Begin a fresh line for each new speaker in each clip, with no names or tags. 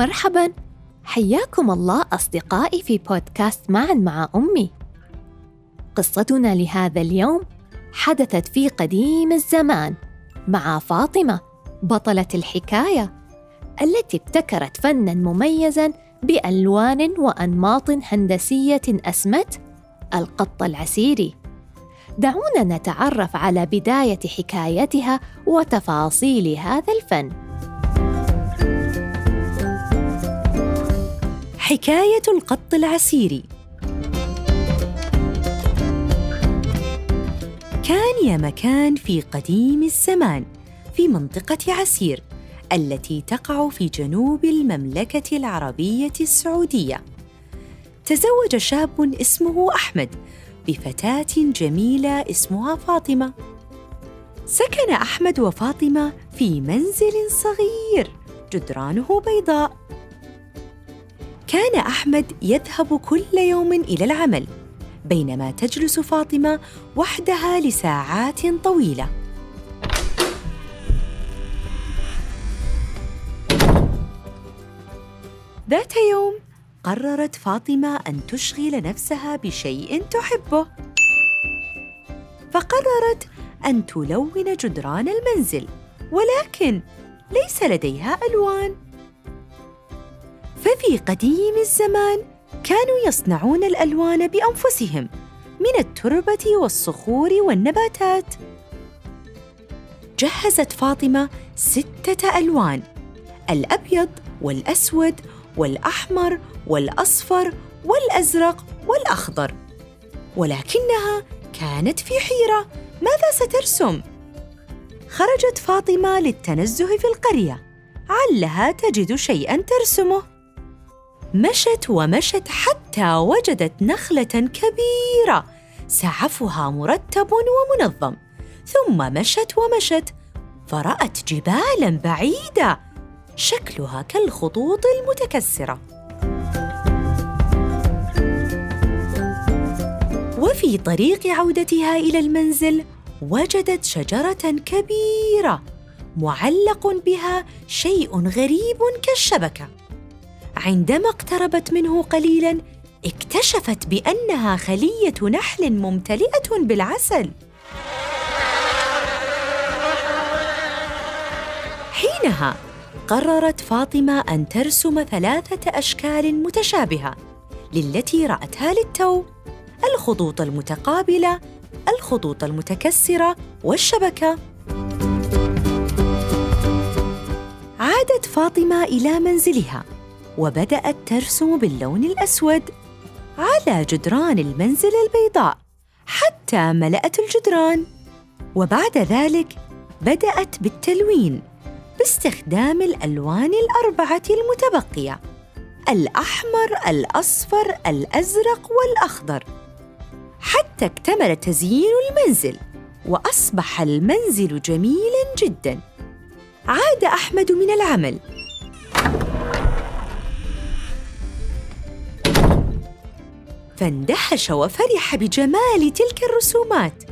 مرحبا. حياكم الله أصدقائي في بودكاست معا مع أمي. قصتنا لهذا اليوم حدثت في قديم الزمان مع فاطمة بطلة الحكاية التي ابتكرت فنا مميزا بألوان وأنماط هندسية أسمت القط العسيري. دعونا نتعرف على بداية حكايتها وتفاصيل هذا الفن.
حكاية القط العسيري. كان يا مكان في قديم الزمان في منطقة عسير التي تقع في جنوب المملكة العربية السعودية. تزوج شاب اسمه أحمد بفتاة جميلة اسمها فاطمة. سكن أحمد وفاطمة في منزل صغير جدرانه بيضاء. كان أحمد يذهب كل يوم إلى العمل بينما تجلس فاطمة وحدها لساعات طويلة. ذات يوم قررت فاطمة أن تشغل نفسها بشيء تحبه. فقررت أن تلون جدران المنزل ولكن ليس لديها ألوان. ففي قديم الزمان كانوا يصنعون الألوان بأنفسهم من التربة والصخور والنباتات. جهزت فاطمة ستة ألوان الأبيض والأسود والأحمر والأصفر والأزرق والأخضر. ولكنها كانت في حيرة ماذا سترسم؟ خرجت فاطمة للتنزه في القرية علها تجد شيئا ترسمه. مشت ومشت حتى وجدت نخلة كبيرة. سعفها مرتب ومنظم. ثم مشت ومشت فرأت جبالا بعيده شكلها كالخطوط المتكسرة. وفي طريق عودتها إلى المنزل وجدت شجرة كبيرة. معلق بها شيء غريب كالشبكة. عندما اقتربت منه قليلا اكتشفت بأنها خلية نحل ممتلئة بالعسل. حينها قررت فاطمة أن ترسم ثلاثة أشكال متشابهة للتي رأتها للتو الخطوط المتقابلة الخطوط المتكسرة والشبكة. عادت فاطمة إلى منزلها. وبدأت ترسم باللون الأسود على جدران المنزل البيضاء حتى ملأت الجدران. وبعد ذلك بدأت بالتلوين باستخدام الألوان الأربعة المتبقية الأحمر الأصفر الأزرق والأخضر حتى اكتمل تزيين المنزل وأصبح المنزل جميلا جدا. عاد أحمد من العمل فاندهش وفرح بجمال تلك الرسومات.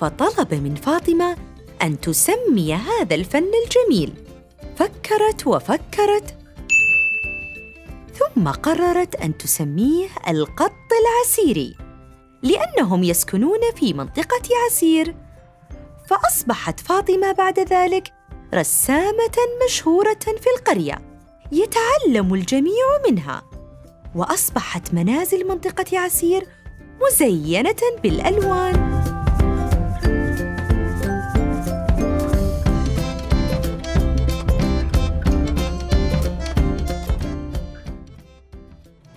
فطلب من فاطمة أن تسمي هذا الفن الجميل. فكرت وفكرت ثم قررت أن تسميه القط العسيري لأنهم يسكنون في منطقة عسير. فأصبحت فاطمة بعد ذلك رسامة مشهورة في القرية يتعلم الجميع منها. وأصبحت منازل منطقة عسير مزينة بالألوان.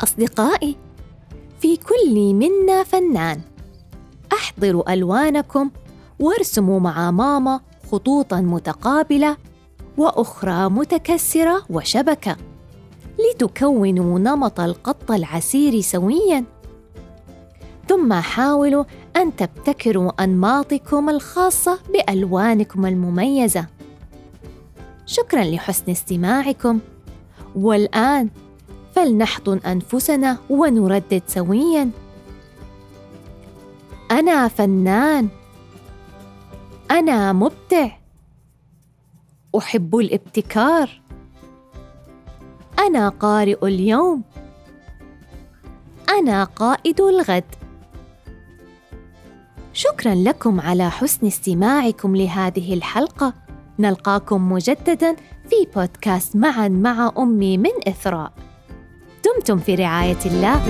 أصدقائي في كل منا فنان. احضروا ألوانكم وارسموا مع ماما خطوطا متقابلة وأخرى متكسرة وشبكة. لتكونوا نمط القط العسير سويا. ثم حاولوا أن تبتكروا أنماطكم الخاصة بألوانكم المميزة. شكرا لحسن استماعكم. والآن فلنحضن أنفسنا ونردد سويا. أنا فنان. أنا مبدع. أحب الابتكار. أنا قارئ اليوم. أنا قائد الغد. شكرا لكم على حسن استماعكم لهذه الحلقة. نلقاكم مجددا في بودكاست معا مع أمي من إثراء. دمتم في رعاية الله.